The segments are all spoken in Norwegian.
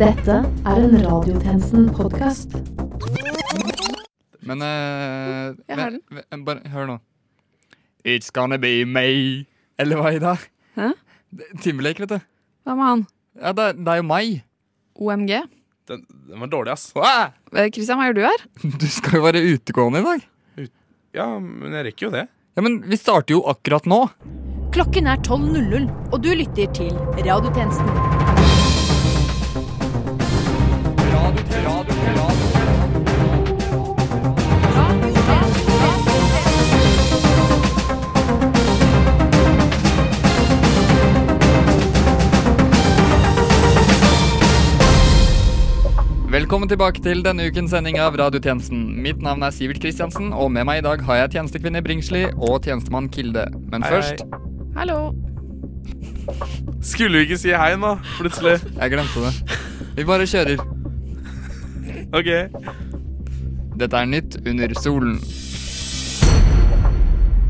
Dette er en Radiotjenesten-podkast. Men eh, Jeg har den. Bare hør nå. It's gonna be me. Eller hva, Ida? Hæ? Det- Timberlake, vet du. Hva med han? Ja, det, det er jo meg. OMG. Den, den var dårlig, ass. Hva? Eh, Christian, hva gjør du her? Du skal jo være utegående i dag. Ja, men jeg rekker jo det. Ja, Men vi starter jo akkurat nå. Klokken er 12.00, og du lytter til Radiotjenesten. Velkommen tilbake til denne ukens sending av Radiotjenesten. Mitt navn er Sivert Kristiansen, og med meg i dag har jeg tjenestekvinne Bringsli og tjenestemann Kilde. Men Hei, først Hallo. Skulle vi ikke si hei nå, plutselig? Jeg glemte det. Vi bare kjører. Ok. Dette er nytt under solen.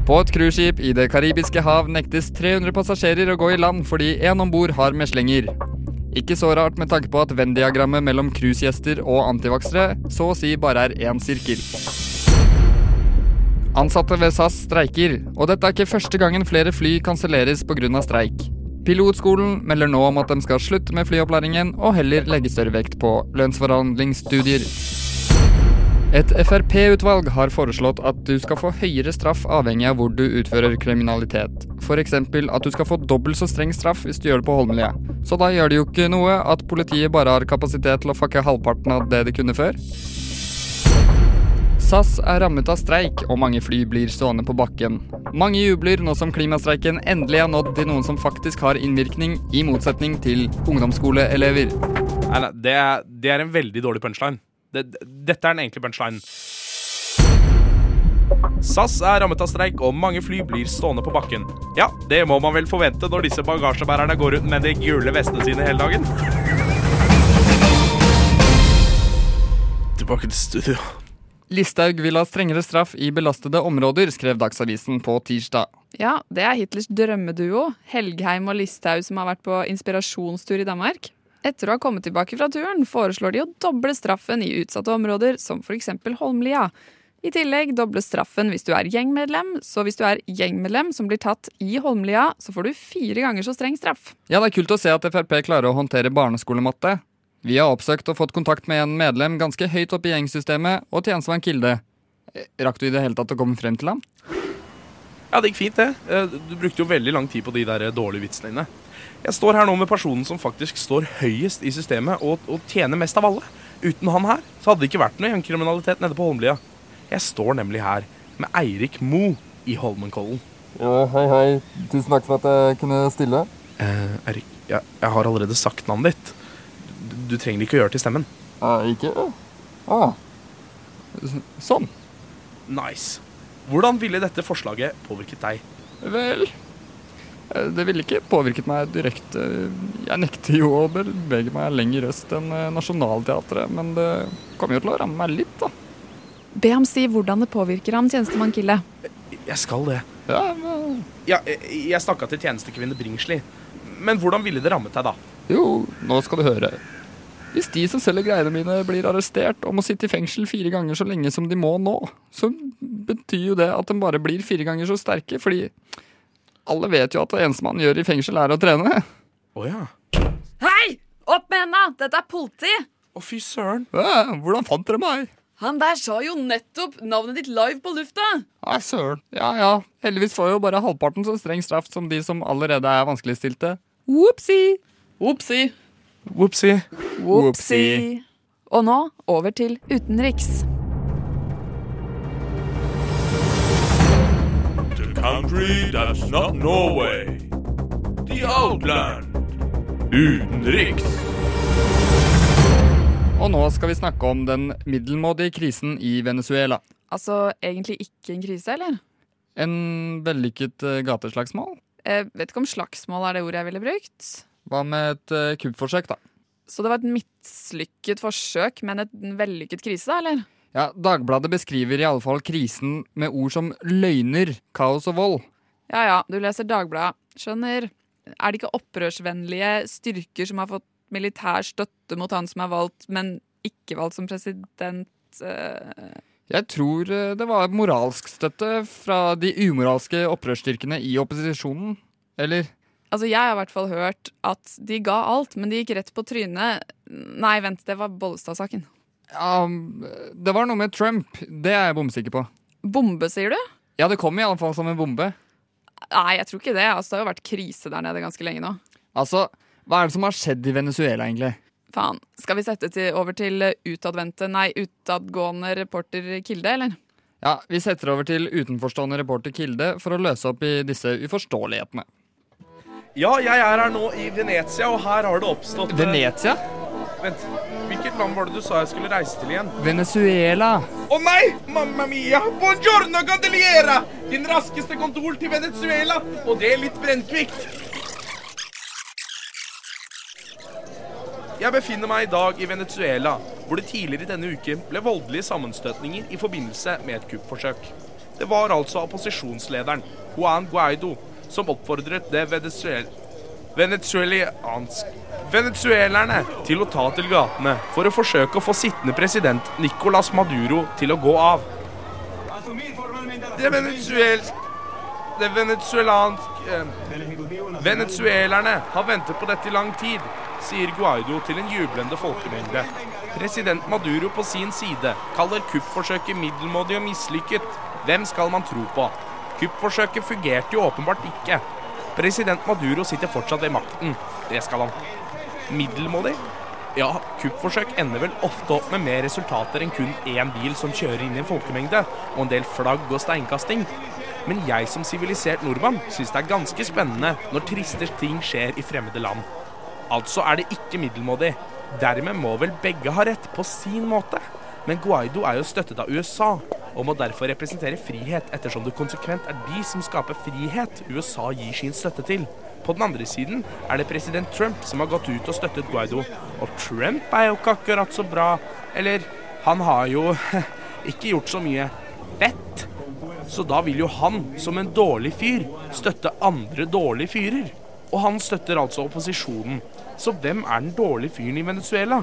På et cruiseskip i Det karibiske hav nektes 300 passasjerer å gå i land fordi en om bord har meslinger. Ikke så rart med tanke på at Venn-diagrammet mellom cruisegjester og antivaksere så å si bare er én sirkel. Ansatte ved SAS streiker, og dette er ikke første gangen flere fly kanselleres pga. streik. Pilotskolen melder nå om at de skal slutte med flyopplæringen og heller legge større vekt på lønnsforhandlingsstudier. Et Frp-utvalg har foreslått at du skal få høyere straff avhengig av hvor du utfører kriminalitet. F.eks. at du skal få dobbelt så streng straff hvis du gjør det på Holmlia. Så da gjør det jo ikke noe at politiet bare har kapasitet til å fucke halvparten av det de kunne før. SAS er rammet av streik, og mange fly blir stående på bakken. Mange jubler nå som klimastreiken endelig har nådd til noen som faktisk har innvirkning, i motsetning til ungdomsskoleelever. Nei, nei, det er, det er en veldig dårlig punchline. Det, dette er den enkle punchline. SAS er rammet av streik, og mange fly blir stående på bakken. Ja, det må man vel forvente når disse bagasjebærerne går rundt med de gule vestene sine hele dagen. Tilbake til studio. Listhaug vil ha strengere straff i belastede områder, skrev Dagsavisen på tirsdag. Ja, det er Hitlers drømmeduo, Helgheim og Listhaug, som har vært på inspirasjonstur i Danmark. Etter å ha kommet tilbake fra turen, foreslår de å doble straffen i utsatte områder, som f.eks. Holmlia. I tillegg dobles straffen hvis du er gjengmedlem, så hvis du er gjengmedlem som blir tatt i Holmlia, så får du fire ganger så streng straff. Ja, det er kult å se at Frp klarer å håndtere barneskolematte. Vi har oppsøkt og fått kontakt med en medlem ganske høyt oppe i gjengsystemet, og tjenestemann Kilde. Eh, Rakk du i det hele tatt å komme frem til ham? Ja, det gikk fint, det. Eh, Du brukte jo veldig lang tid på de der dårlige vitsene dine. Jeg står her nå med personen som faktisk står høyest i systemet og, og tjener mest av alle. Uten han her så hadde det ikke vært noe gjengkriminalitet nede på Holmlia. Jeg står nemlig her med Eirik Mo i Holmenkollen. hei, hei. Tusen takk for at jeg kunne stille. Eh, Eirik, jeg, jeg har allerede sagt navnet ditt. Du, du trenger ikke å gjøre det til stemmen. ikke Ah. Sånn. Nice. Hvordan ville dette forslaget påvirket deg? Vel eh, Det ville ikke påvirket meg direkte. Jeg nekter jo å bevege meg lenger øst enn eh, Nationaltheatret, men det kommer jo til å ramme meg litt, da. Be ham si hvordan det påvirker ham, tjenestemann Kille. Jeg skal det. Ja, men, Ja, jeg, jeg snakka til tjenestekvinne Bringsli. Men hvordan ville det rammet deg, da? jo, nå skal du høre. Hvis de som selger greiene mine blir arrestert og må sitte i fengsel fire ganger så lenge som de må nå, så betyr jo det at de bare blir fire ganger så sterke, fordi alle vet jo at det eneste man gjør i fengsel, er å trene. Å ja. Hei! Opp med henda! Dette er politi! Å, fy søren. Ja, hvordan fant dere meg? Han der sa jo nettopp navnet ditt live på lufta! Nei, søren. Ja ja, heldigvis får jo bare halvparten så streng straff som de som allerede er vanskeligstilte. Opsi! Opsi. Opsi. Opsi. Og nå over til utenriks. The country that's not Norway. The Outland. Utenriks. Og nå skal vi snakke om den middelmådige krisen i Venezuela. Altså egentlig ikke en krise, eller? En vellykket eh, gateslagsmål? Jeg vet ikke om slagsmål er det ordet jeg ville brukt. Hva med et uh, kuppforsøk, da? Så det var et mislykket forsøk, men et en vellykket krise, da, eller? Ja, Dagbladet beskriver i alle fall krisen med ord som løgner, kaos og vold. Ja ja, du leser Dagbladet. Skjønner. Er det ikke opprørsvennlige styrker som har fått militær støtte mot han som er valgt, men ikke valgt som president. eh, Jeg tror eh, det var moralsk støtte fra de umoralske opprørsstyrkene i opposisjonen. Eller Altså, jeg har i hvert fall hørt at de ga alt, men de gikk rett på trynet. Nei, vent, det var Bollestad-saken. Ja, det var noe med Trump. Det er jeg bomsikker på. Bombe, sier du? Ja, det kom i alle fall som en bombe. Nei, jeg tror ikke det. Altså, det har jo vært krise der nede ganske lenge nå. Altså, hva er det som har skjedd i Venezuela, egentlig? Faen. Skal vi sette til, over til eh, utadvendte, nei, utadgående reporter Kilde, eller? Ja, Vi setter over til utenforstående reporter Kilde for å løse opp i disse uforståelighetene. Ja, jeg er her nå i Venezia, og her har det oppstått eh, Venezia? Vent, hvilket land var det du sa jeg skulle reise til igjen? Venezuela. Å nei! Mamma mia! Buongiorno, candeliera! Din raskeste kontor til Venezuela, og det er litt brennkvikt. Jeg befinner meg i dag i Venezuela, hvor det tidligere denne uken ble voldelige sammenstøtninger i forbindelse med et kuppforsøk. Det var altså opposisjonslederen, Juan Guaido, som oppfordret det venezuel venezuelerne til å ta til gatene for å forsøke å få sittende president Nicolas Maduro til å gå av. Det venezuel... Det venezuelanske eh, Venezuelerne har ventet på dette i lang tid, sier Guaido til en jublende folkemengde. President Maduro på sin side kaller kuppforsøket middelmådig og mislykket. Hvem skal man tro på? Kuppforsøket fungerte jo åpenbart ikke. President Maduro sitter fortsatt ved makten. Det skal han. Middelmådig? Ja, kuppforsøk ender vel ofte opp med mer resultater enn kun én bil som kjører inn i en folkemengde, og en del flagg og steinkasting. Men jeg som sivilisert nordmann syns det er ganske spennende når triste ting skjer i fremmede land. Altså er det ikke middelmådig. Dermed må vel begge ha rett på sin måte. Men Guaido er jo støttet av USA, og må derfor representere frihet, ettersom det konsekvent er de som skaper frihet USA gir sin støtte til. På den andre siden er det president Trump som har gått ut og støttet Guaido. Og Trump er jo ikke akkurat så bra. Eller, han har jo ikke gjort så mye vett. Så da vil jo han, som en dårlig fyr, støtte andre dårlige fyrer. Og han støtter altså opposisjonen. Så hvem er den dårlige fyren i Venezuela?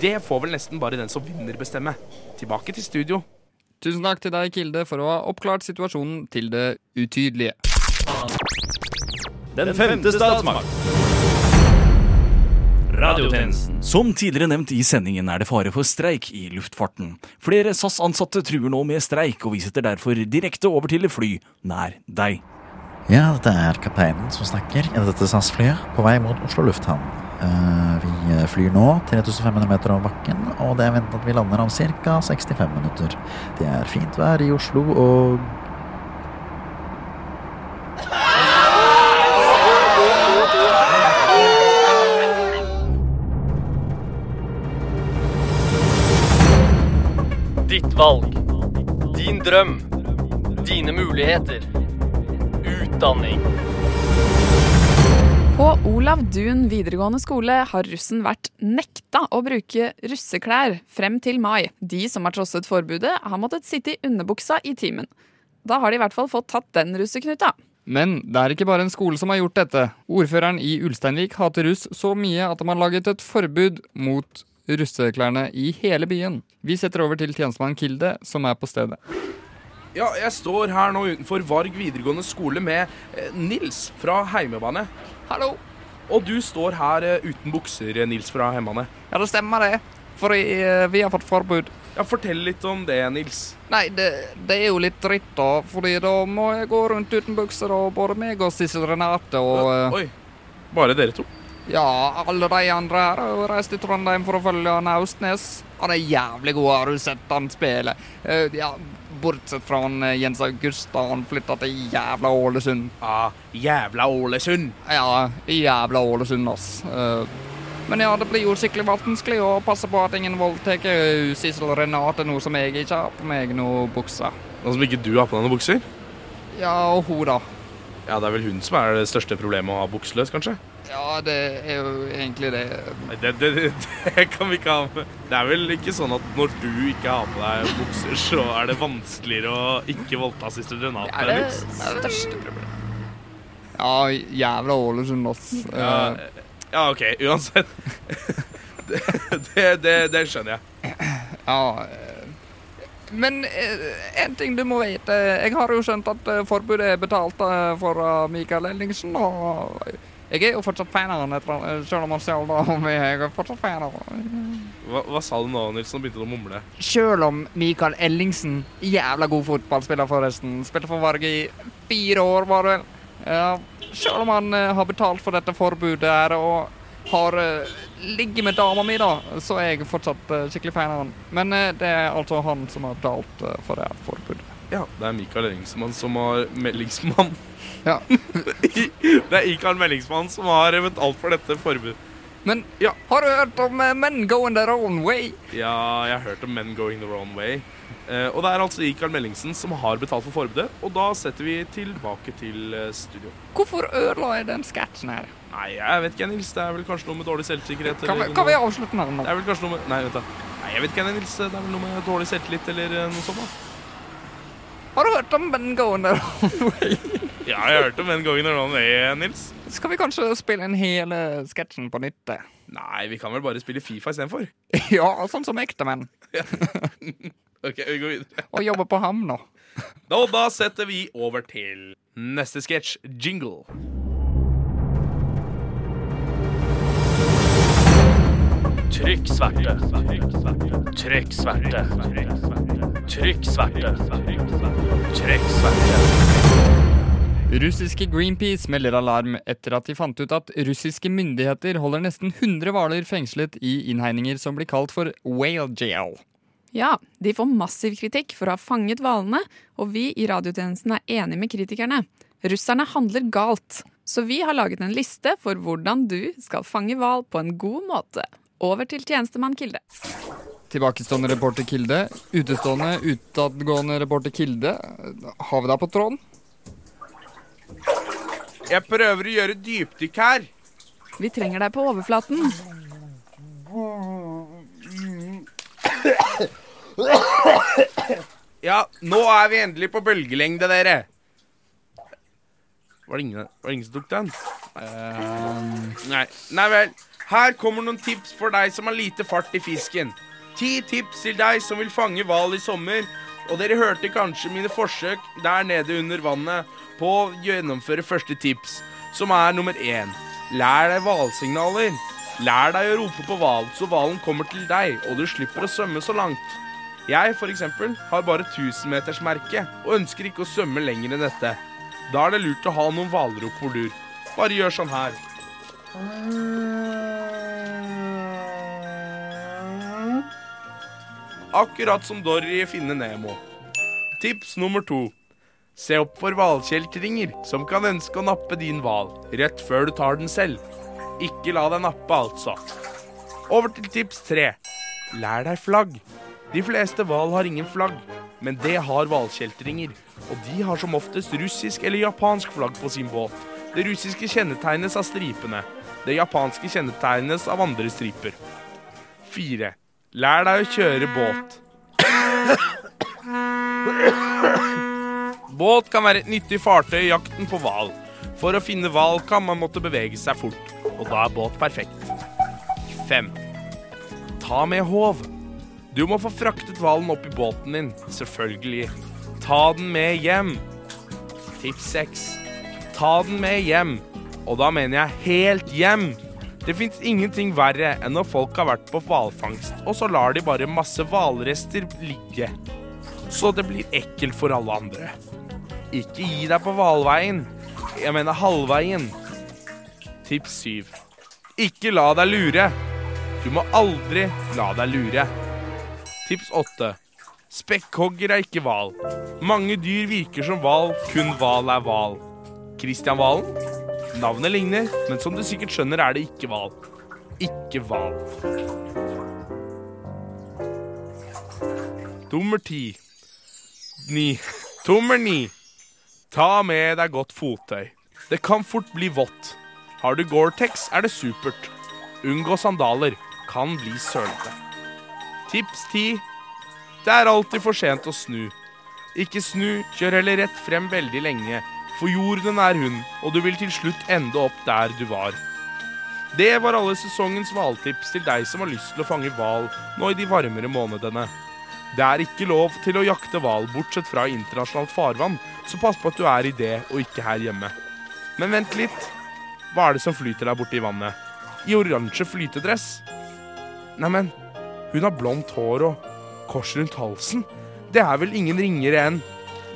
Det får vel nesten bare den som vinner, bestemme. Tilbake til studio. Tusen takk til deg, Kilde, for å ha oppklart situasjonen til det utydelige. Den femte statsmakt. Som tidligere nevnt i sendingen er det fare for streik i luftfarten. Flere SAS-ansatte truer nå med streik, og vi setter derfor direkte over til fly nær deg. Ja, dette er kapteinen som snakker i dette SAS-flyet på vei mot Oslo lufthavn. Eh, vi flyr nå 3500 meter over bakken, og det er ventet at vi lander om ca. 65 minutter. Det er fint vær i Oslo, og Ditt valg. Din drøm. Dine muligheter. Utdanning. På Olav Duun videregående skole har russen vært nekta å bruke russeklær frem til mai. De som har trosset forbudet, har måttet sitte i underbuksa i timen. Da har de i hvert fall fått tatt den russeknuta. Men det er ikke bare en skole som har gjort dette. Ordføreren i Ulsteinvik hater russ så mye at de har laget et forbud mot russeklærne i hele byen. Vi setter over til tjenestemann Kilde, som er på stedet. Ja, jeg står her nå utenfor Varg videregående skole med eh, Nils fra Heimebane. Hallo. Og du står her eh, uten bukser, eh, Nils fra Heimebane. Ja, det stemmer det. For vi har fått forbud. Ja, Fortell litt om det, Nils. Nei, det, det er jo litt dritt, da. Fordi da må jeg gå rundt uten bukser, og både meg og Sissel Renate og Oi, bare dere to? Ja, alle de andre her har jo reist til Trondheim for å følge han Austnes. Han er jævlig god, har du sett han spille? Uh, ja, bortsett fra han eh, Jens August, da han flytta til jævla Ålesund. Ja, jævla Ålesund. Ja, jævla Ålesund, ass. Eh, men ja, det blir jo skikkelig vanskelig å passe på at ingen voldtar Sissel Renate, noe som jeg ikke har på meg noe bukser. Noe som ikke du har på deg noen bukser? Ja, og hun, da. Ja, det er vel hun som er det største problemet å ha bukseløs, kanskje? Ja, det er jo egentlig det. Det, det, det, det kan vi ikke ha med. Det er vel ikke sånn at når du ikke har på deg bukser, så er det vanskeligere å ikke voldta Sissel Renate? Det er det, det er det største problemet. Ja, jævla Ålesund, ass. Ja, Eh, Ja, OK. Uansett. det, det, det, det skjønner jeg. Ja, eh, men én en ting du må vite. Jeg har jo skjønt at eh, forbudet er betalt eh, for eh, Mikael Ellingsen. Og jeg er jo fortsatt fan av etter- eh, selv om han selv da om jeg er fortsatt fan av han. Hva, hva sa du nå, Nilsen? Begynte du å mumle. Selv om Mikael Ellingsen, jævla god fotballspiller forresten, spilte for Varg i fire år, var det vel. Ja, selv om han uh, har betalt for dette forbudet her og har uh, ligget med dama mi, da, så er jeg fortsatt uh, skikkelig fan av han. Men det er altså han som har betalt for det her forbudet. Ja, det er Mikael Ellingsmann som har Meldingsmann. Ja. det er Mikael Meldingsmann som har betalt for dette forbudet. Men har du hørt om eh, Men Going Their Own Way? Ja, jeg har hørt om Men Going The Wrong Way. Eh, og det er altså Mikael Mellingsen som har betalt for forbudet. Og da setter vi tilbake til eh, studio. Hvorfor ødela jeg den sketsjen her? Nei, jeg vet ikke, Nils. Det er vel kanskje noe med dårlig selvsikkerhet. Kan vi, kan vi avslutte den her nå? Det er vel kanskje noe med Nei, vent da. Nei, jeg vet ikke, Nils. Det er vel noe med dårlig selvtillit eller eh, noe sånt. da. Har du hørt om Ben Going Their Own Way? Ja, jeg har hørt om Ben Going The Wrong Way, Nils. Skal vi kanskje spille inn hele sketsjen på nytt? eh? Nei, vi kan vel bare spille Fifa istedenfor. Ja, sånn som ekte menn. OK, vi går videre. Og jobber på ham nå. Da, da setter vi over til neste sketsj, jingle. Trykksverte. Trykksverte. Trykk sverte. Russiske Greenpeace melder alarm etter at de fant ut at russiske myndigheter holder nesten 100 hvaler fengslet i innhegninger som blir kalt for whale jail. Ja, de får massiv kritikk for å ha fanget hvalene, og vi i radiotjenesten er enige med kritikerne. Russerne handler galt, så vi har laget en liste for hvordan du skal fange hval på en god måte. Over til tjenestemann Kilde. Tilbakestående reporter Kilde. Utestående, utadgående reporter Kilde. Har vi deg på tråden? Jeg prøver å gjøre dypdykk her. Vi trenger deg på overflaten. Ja, nå er vi endelig på bølgelengde, dere. Var det ingen, var det ingen som tok den? Nei. Nei vel. Her kommer noen tips for deg som har lite fart i fisken. Ti tips til deg som vil fange hval i sommer. Og dere hørte kanskje mine forsøk der nede under vannet på å gjennomføre første tips, som er nummer én. Lær deg hvalsignaler. Lær deg å rope på hval, så hvalen kommer til deg, og du slipper å svømme så langt. Jeg eksempel, har bare 1000-metersmerke og ønsker ikke å svømme lenger enn dette. Da er det lurt å ha noen hvalrop på lur. Bare gjør sånn her. Akkurat som Dory i Finne Nemo. Tips nummer to. Se opp for hvalkjeltringer som kan ønske å nappe din hval rett før du tar den selv. Ikke la deg nappe, altså. Over til tips tre. Lær deg flagg. De fleste hval har ingen flagg, men det har hvalkjeltringer. Og de har som oftest russisk eller japansk flagg på sin båt. Det russiske kjennetegnes av stripene. Det japanske kjennetegnes av andre striper. Fire. Lær deg å kjøre båt. Båt kan være et nyttig fartøy i jakten på hval. For å finne hval kan man måtte bevege seg fort, og da er båt perfekt. Fem. Ta med håv. Du må få fraktet hvalen opp i båten din, selvfølgelig. Ta den med hjem. Tips seks. Ta den med hjem. Og da mener jeg helt hjem. Det fins ingenting verre enn når folk har vært på hvalfangst, og så lar de bare masse hvalrester ligge. Så det blir ekkelt for alle andre. Ikke gi deg på hvalveien. Jeg mener halvveien. Tips 7. Ikke la deg lure. Du må aldri la deg lure. Tips 8. Spekkhogger er ikke hval. Mange dyr virker som hval, kun hval er hval. Kristian Valen? Navnet ligner, men som du sikkert skjønner, er det ikke hval. Ikke hval. Nummer ti. Ni. Nummer ni. Ta med deg godt fottøy. Det kan fort bli vått. Har du Gore-Tex, er det supert. Unngå sandaler. Kan bli sølete. Tips ti. Det er alltid for sent å snu. Ikke snu, kjør heller rett frem veldig lenge, for jorden er hun, og du vil til slutt ende opp der du var. Det var alle sesongens hvaltips til deg som har lyst til å fange hval nå i de varmere månedene. Det er ikke lov til å jakte hval bortsett fra internasjonalt farvann, så pass på at du er i det og ikke her hjemme. Men vent litt. Hva er det som flyter der borte i vannet? I oransje flytedress? Neimen, hun har blondt hår og kors rundt halsen. Det er vel ingen ringere enn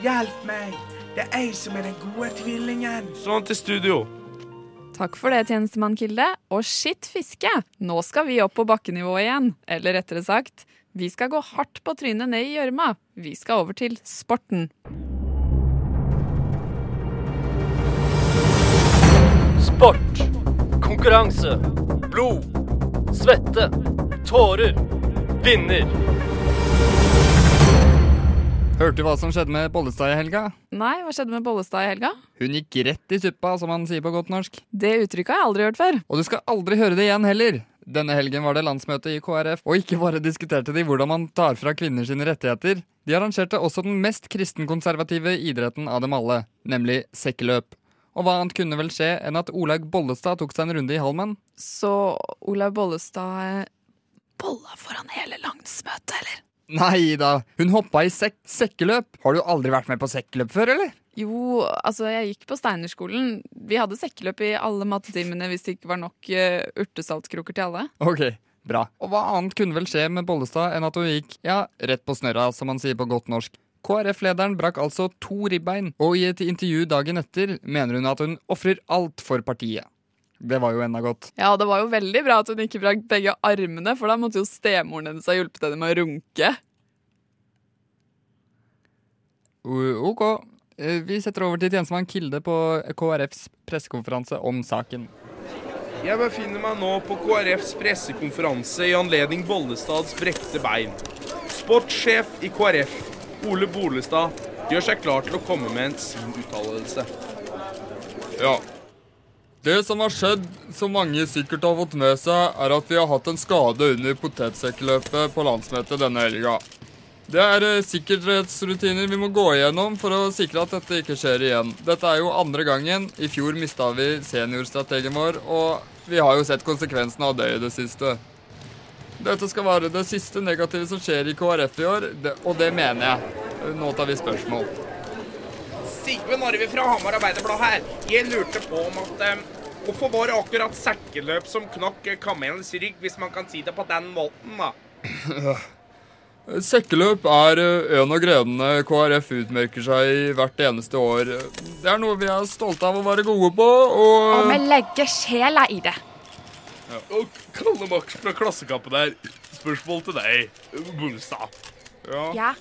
Hjelp meg! Det er jeg som er den gode tvillingen. Sånn til studio. Takk for det, tjenestemann Kilde. Og skitt fiske! Nå skal vi opp på bakkenivå igjen. Eller rettere sagt, vi skal gå hardt på trynet ned i gjørma. Vi skal over til sporten. Sport. Konkurranse. Blod. Svette. Tårer. Vinner. Hørte du hva som skjedde med Bollestad i helga? Nei, hva skjedde med Bollestad i helga? Hun gikk rett i suppa, som man sier på godt norsk. Det uttrykket har jeg aldri hørt før. Og du skal aldri høre det igjen heller. Denne helgen var det landsmøte i KrF, og ikke bare diskuterte de hvordan man tar fra kvinner sine rettigheter. De arrangerte også den mest kristenkonservative idretten av dem alle, nemlig sekkeløp. Og hva annet kunne vel skje enn at Olaug Bollestad tok seg en runde i Halmen? Så Olaug Bollestad bolla foran hele landsmøtet, eller? Nei da, hun hoppa i sek sekkeløp. Har du aldri vært med på sekkeløp før, eller? Jo, altså jeg gikk på Steinerskolen. Vi hadde sekkeløp i alle mattetimene hvis det ikke var nok uh, urtesaltkroker til alle. Ok, bra. Og hva annet kunne vel skje med Bollestad enn at hun gikk, ja, rett på snørra, som man sier på godt norsk. KrF-lederen brakk altså to ribbein, og i et intervju dagen etter mener hun at hun ofrer alt for partiet. Det var jo enda godt. Ja, det var jo veldig bra at hun ikke brakk begge armene, for da måtte jo stemoren hennes ha hjulpet henne med å runke. Ok. Eh, Vi setter over til tjenestemann Kilde på KrFs pressekonferanse om saken. Jeg befinner meg nå på KrFs pressekonferanse i anledning Bollestads brekte bein. Sportssjef i KrF, Ole Bolestad, gjør seg klar til å komme med en sin uttalelse. Ja. Det som har skjedd, som mange sikkert har fått med seg, er at vi har hatt en skade under potetsekkløpet på landsmøtet denne helga. Det er eh, sikkerhetsrutiner vi må gå igjennom for å sikre at dette ikke skjer igjen. Dette er jo andre gangen. I fjor mista vi seniorstrategen vår, og vi har jo sett konsekvensene av det i det siste. Dette skal være det siste negative som skjer i KrF i år, og det mener jeg. Nå tar vi spørsmål. Sigve Narve fra Hamar Arbeiderblad her. Jeg lurte på om at eh, Hvorfor var det akkurat sekkeløp som knakk kamelens rygg, hvis man kan si det på den måten, da? Sekkeløp er eh, en av grenene KrF utmerker seg i hvert eneste år. Det er noe vi er stolte av å være gode på, og Og vi legger sjela i det. Og Kalle Max fra Klassekampen her. Spørsmål til deg, Bolstad. Ja.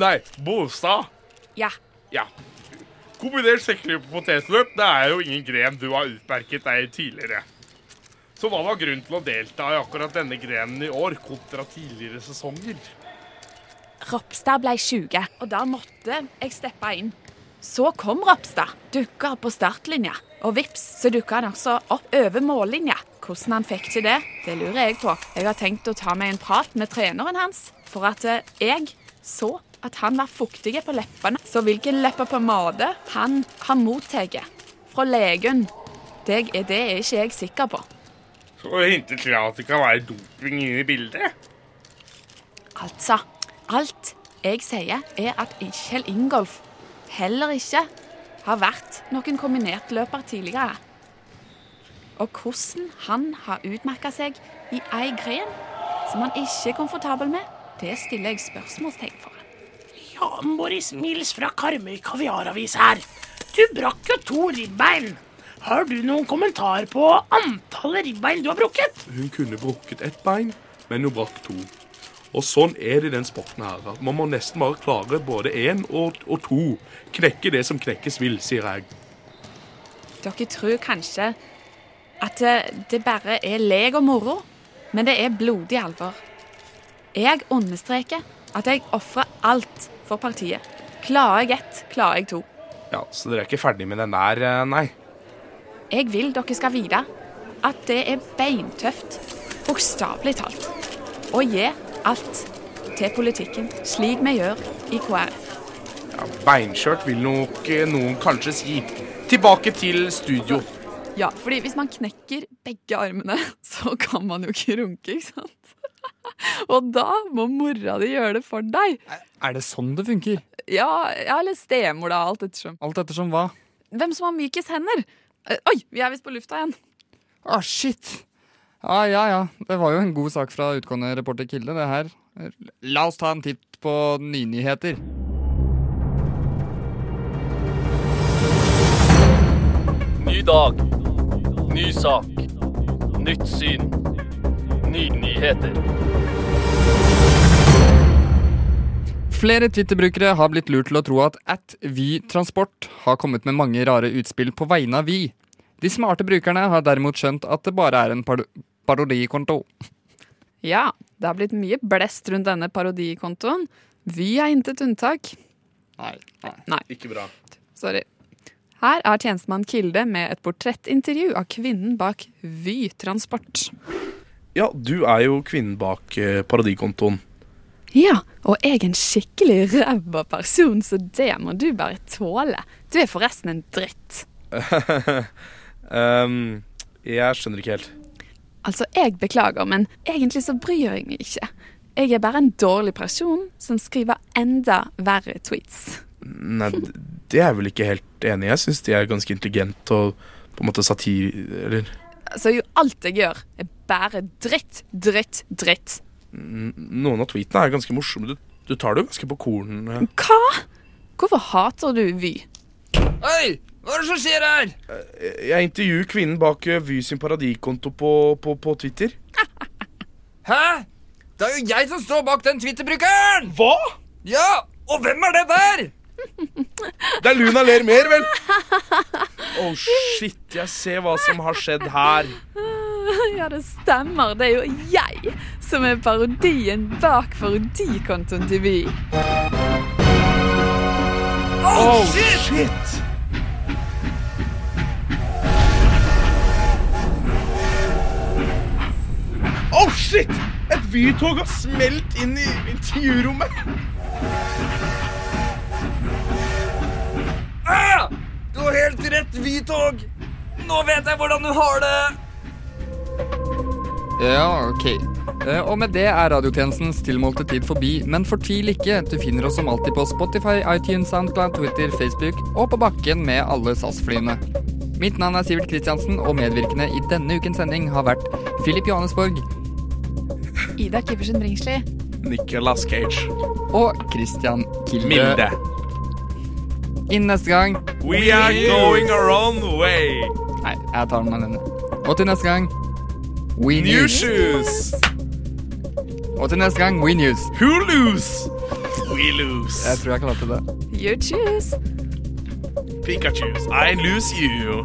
Nei, Bolstad. Ja. Ja. Kombinert sekkeløp og potetløp det er jo ingen gren du har utmerket deg tidligere. Så hva var grunnen til å delta i akkurat denne grenen i år kontra tidligere sesonger? Ropstad ble sjuke, og da måtte jeg steppe inn. Så kom Ropstad, dukka opp på startlinja, og vips, så dukka han også opp over mållinja. Hvordan han fikk til det, det lurer jeg på. Jeg har tenkt å ta meg en prat med treneren hans, for at eh, jeg så at han var fuktig på leppene. Så hvilken leppepomade han har mottatt fra legen, det er, det er ikke jeg sikker på. Så hinter til at det kan være doping inne i bildet? Altså, alt jeg sier er at Kjell Ingolf heller ikke har vært noen kombinertløper tidligere. Og hvordan han har utmerka seg i ei gren som han ikke er komfortabel med, det stiller jeg spørsmålstegn for. Ja, Boris Mils fra Karmøy kaviaravis her. Du brakk jo to ribbein. Har du noen kommentar på antallet ribbein du har brukket? Hun kunne brukket ett bein, men hun brakk to. Og sånn er det i den sporten her. at Man må nesten bare klare både én og, og to. Knekke det som knekkes vil, sier jeg. Dere tror kanskje at det, det bare er lek og moro, men det er blodig alvor. Jeg understreker at jeg ofrer alt for partiet. Klarer jeg ett, klarer jeg to. Ja, Så dere er ikke ferdig med den der, eh, nei? Jeg vil dere skal vite at det er beintøft, bokstavelig talt, å gi alt til politikken, slik vi gjør i KrF. Ja, Beinkjørt vil nok eh, noen kanskje si. Tilbake til studio. Ja, fordi hvis man knekker begge armene, så kan man jo ikke runke, ikke sant? Og da må mora di gjøre det for deg. Er det sånn det funker? Ja, eller stemor, da. Alt ettersom. Alt ettersom hva? Hvem som har mykest hender. Eh, Oi, vi er visst på lufta igjen. Å, shit! Ja, ja, ja. Det var jo en god sak fra utgående reporter Kilde, det her. La oss ta en titt på nynyheter. Ny dag. Ny sak. Nytt syn. Flere Twitter-brukere har blitt lurt til å tro at at Vy Transport har kommet med mange rare utspill på vegne av Vy. De smarte brukerne har derimot skjønt at det bare er en par parodikonto. Ja, det har blitt mye blest rundt denne parodikontoen. Vy er intet unntak. Nei, Nei. Ikke bra. Sorry. Her er tjenestemann Kilde med et portrettintervju av kvinnen bak Vy Transport. Ja, du er jo kvinnen bak eh, Paradikontoen. Ja, og jeg er en skikkelig ræva person, så det må du bare tåle. Du er forresten en dritt. um, jeg skjønner ikke helt. Altså, jeg beklager, men egentlig så bryr jeg meg ikke. Jeg er bare en dårlig person som skriver enda verre tweets. Nei, det er jeg vel ikke helt enig i. Jeg syns de er ganske intelligent og på en måte satir... Eller Så jo alt jeg gjør, er bare dritt, dritt, dritt. Noen av tweetene er ganske morsomme. Du, du tar det jo ganske på korn. eh. Hva? Hvorfor hater du Vy? Oi! Hva er det som skjer her? Jeg intervjuer kvinnen bak eh, Vy sin paradikonto på, på, på Twitter. Hæ? Det er jo jeg som står bak den Twitter-brukeren! Hva? Ja, og hvem er det der? Det er Luna ler mer, vel? Oh shit, jeg ser hva som har skjedd her. Ja, det stemmer. Det er jo jeg som er parodien bak parodikontoen til Vy. Oh shit! Oh shit! Et Vy-tog har smelt inn i intervjurommet. Vytog. Nå vet jeg hvordan du har det. Ja, ok. Eh, Og med det er radiotjenestens tilmålte tid forbi, men fortvil ikke. Du finner oss som alltid på Spotify, iTunes, Soundcloud, Twitter, Facebook og på bakken med alle SAS-flyene. Mitt navn er Sivert Kristiansen, og medvirkende i denne ukens sending har vært Philip Johannesborg Ida Kippersen Bringsli. Nicolas Cage. og Christian Kilde. Milde. Innen neste gang We are going our own way. Nei, jeg tar den alene. Og til neste gang We New News. shoes. Og til neste gang We News. Who lose? We lose. Jeg tror jeg klarte det. You choose. Pikachus, I lose you.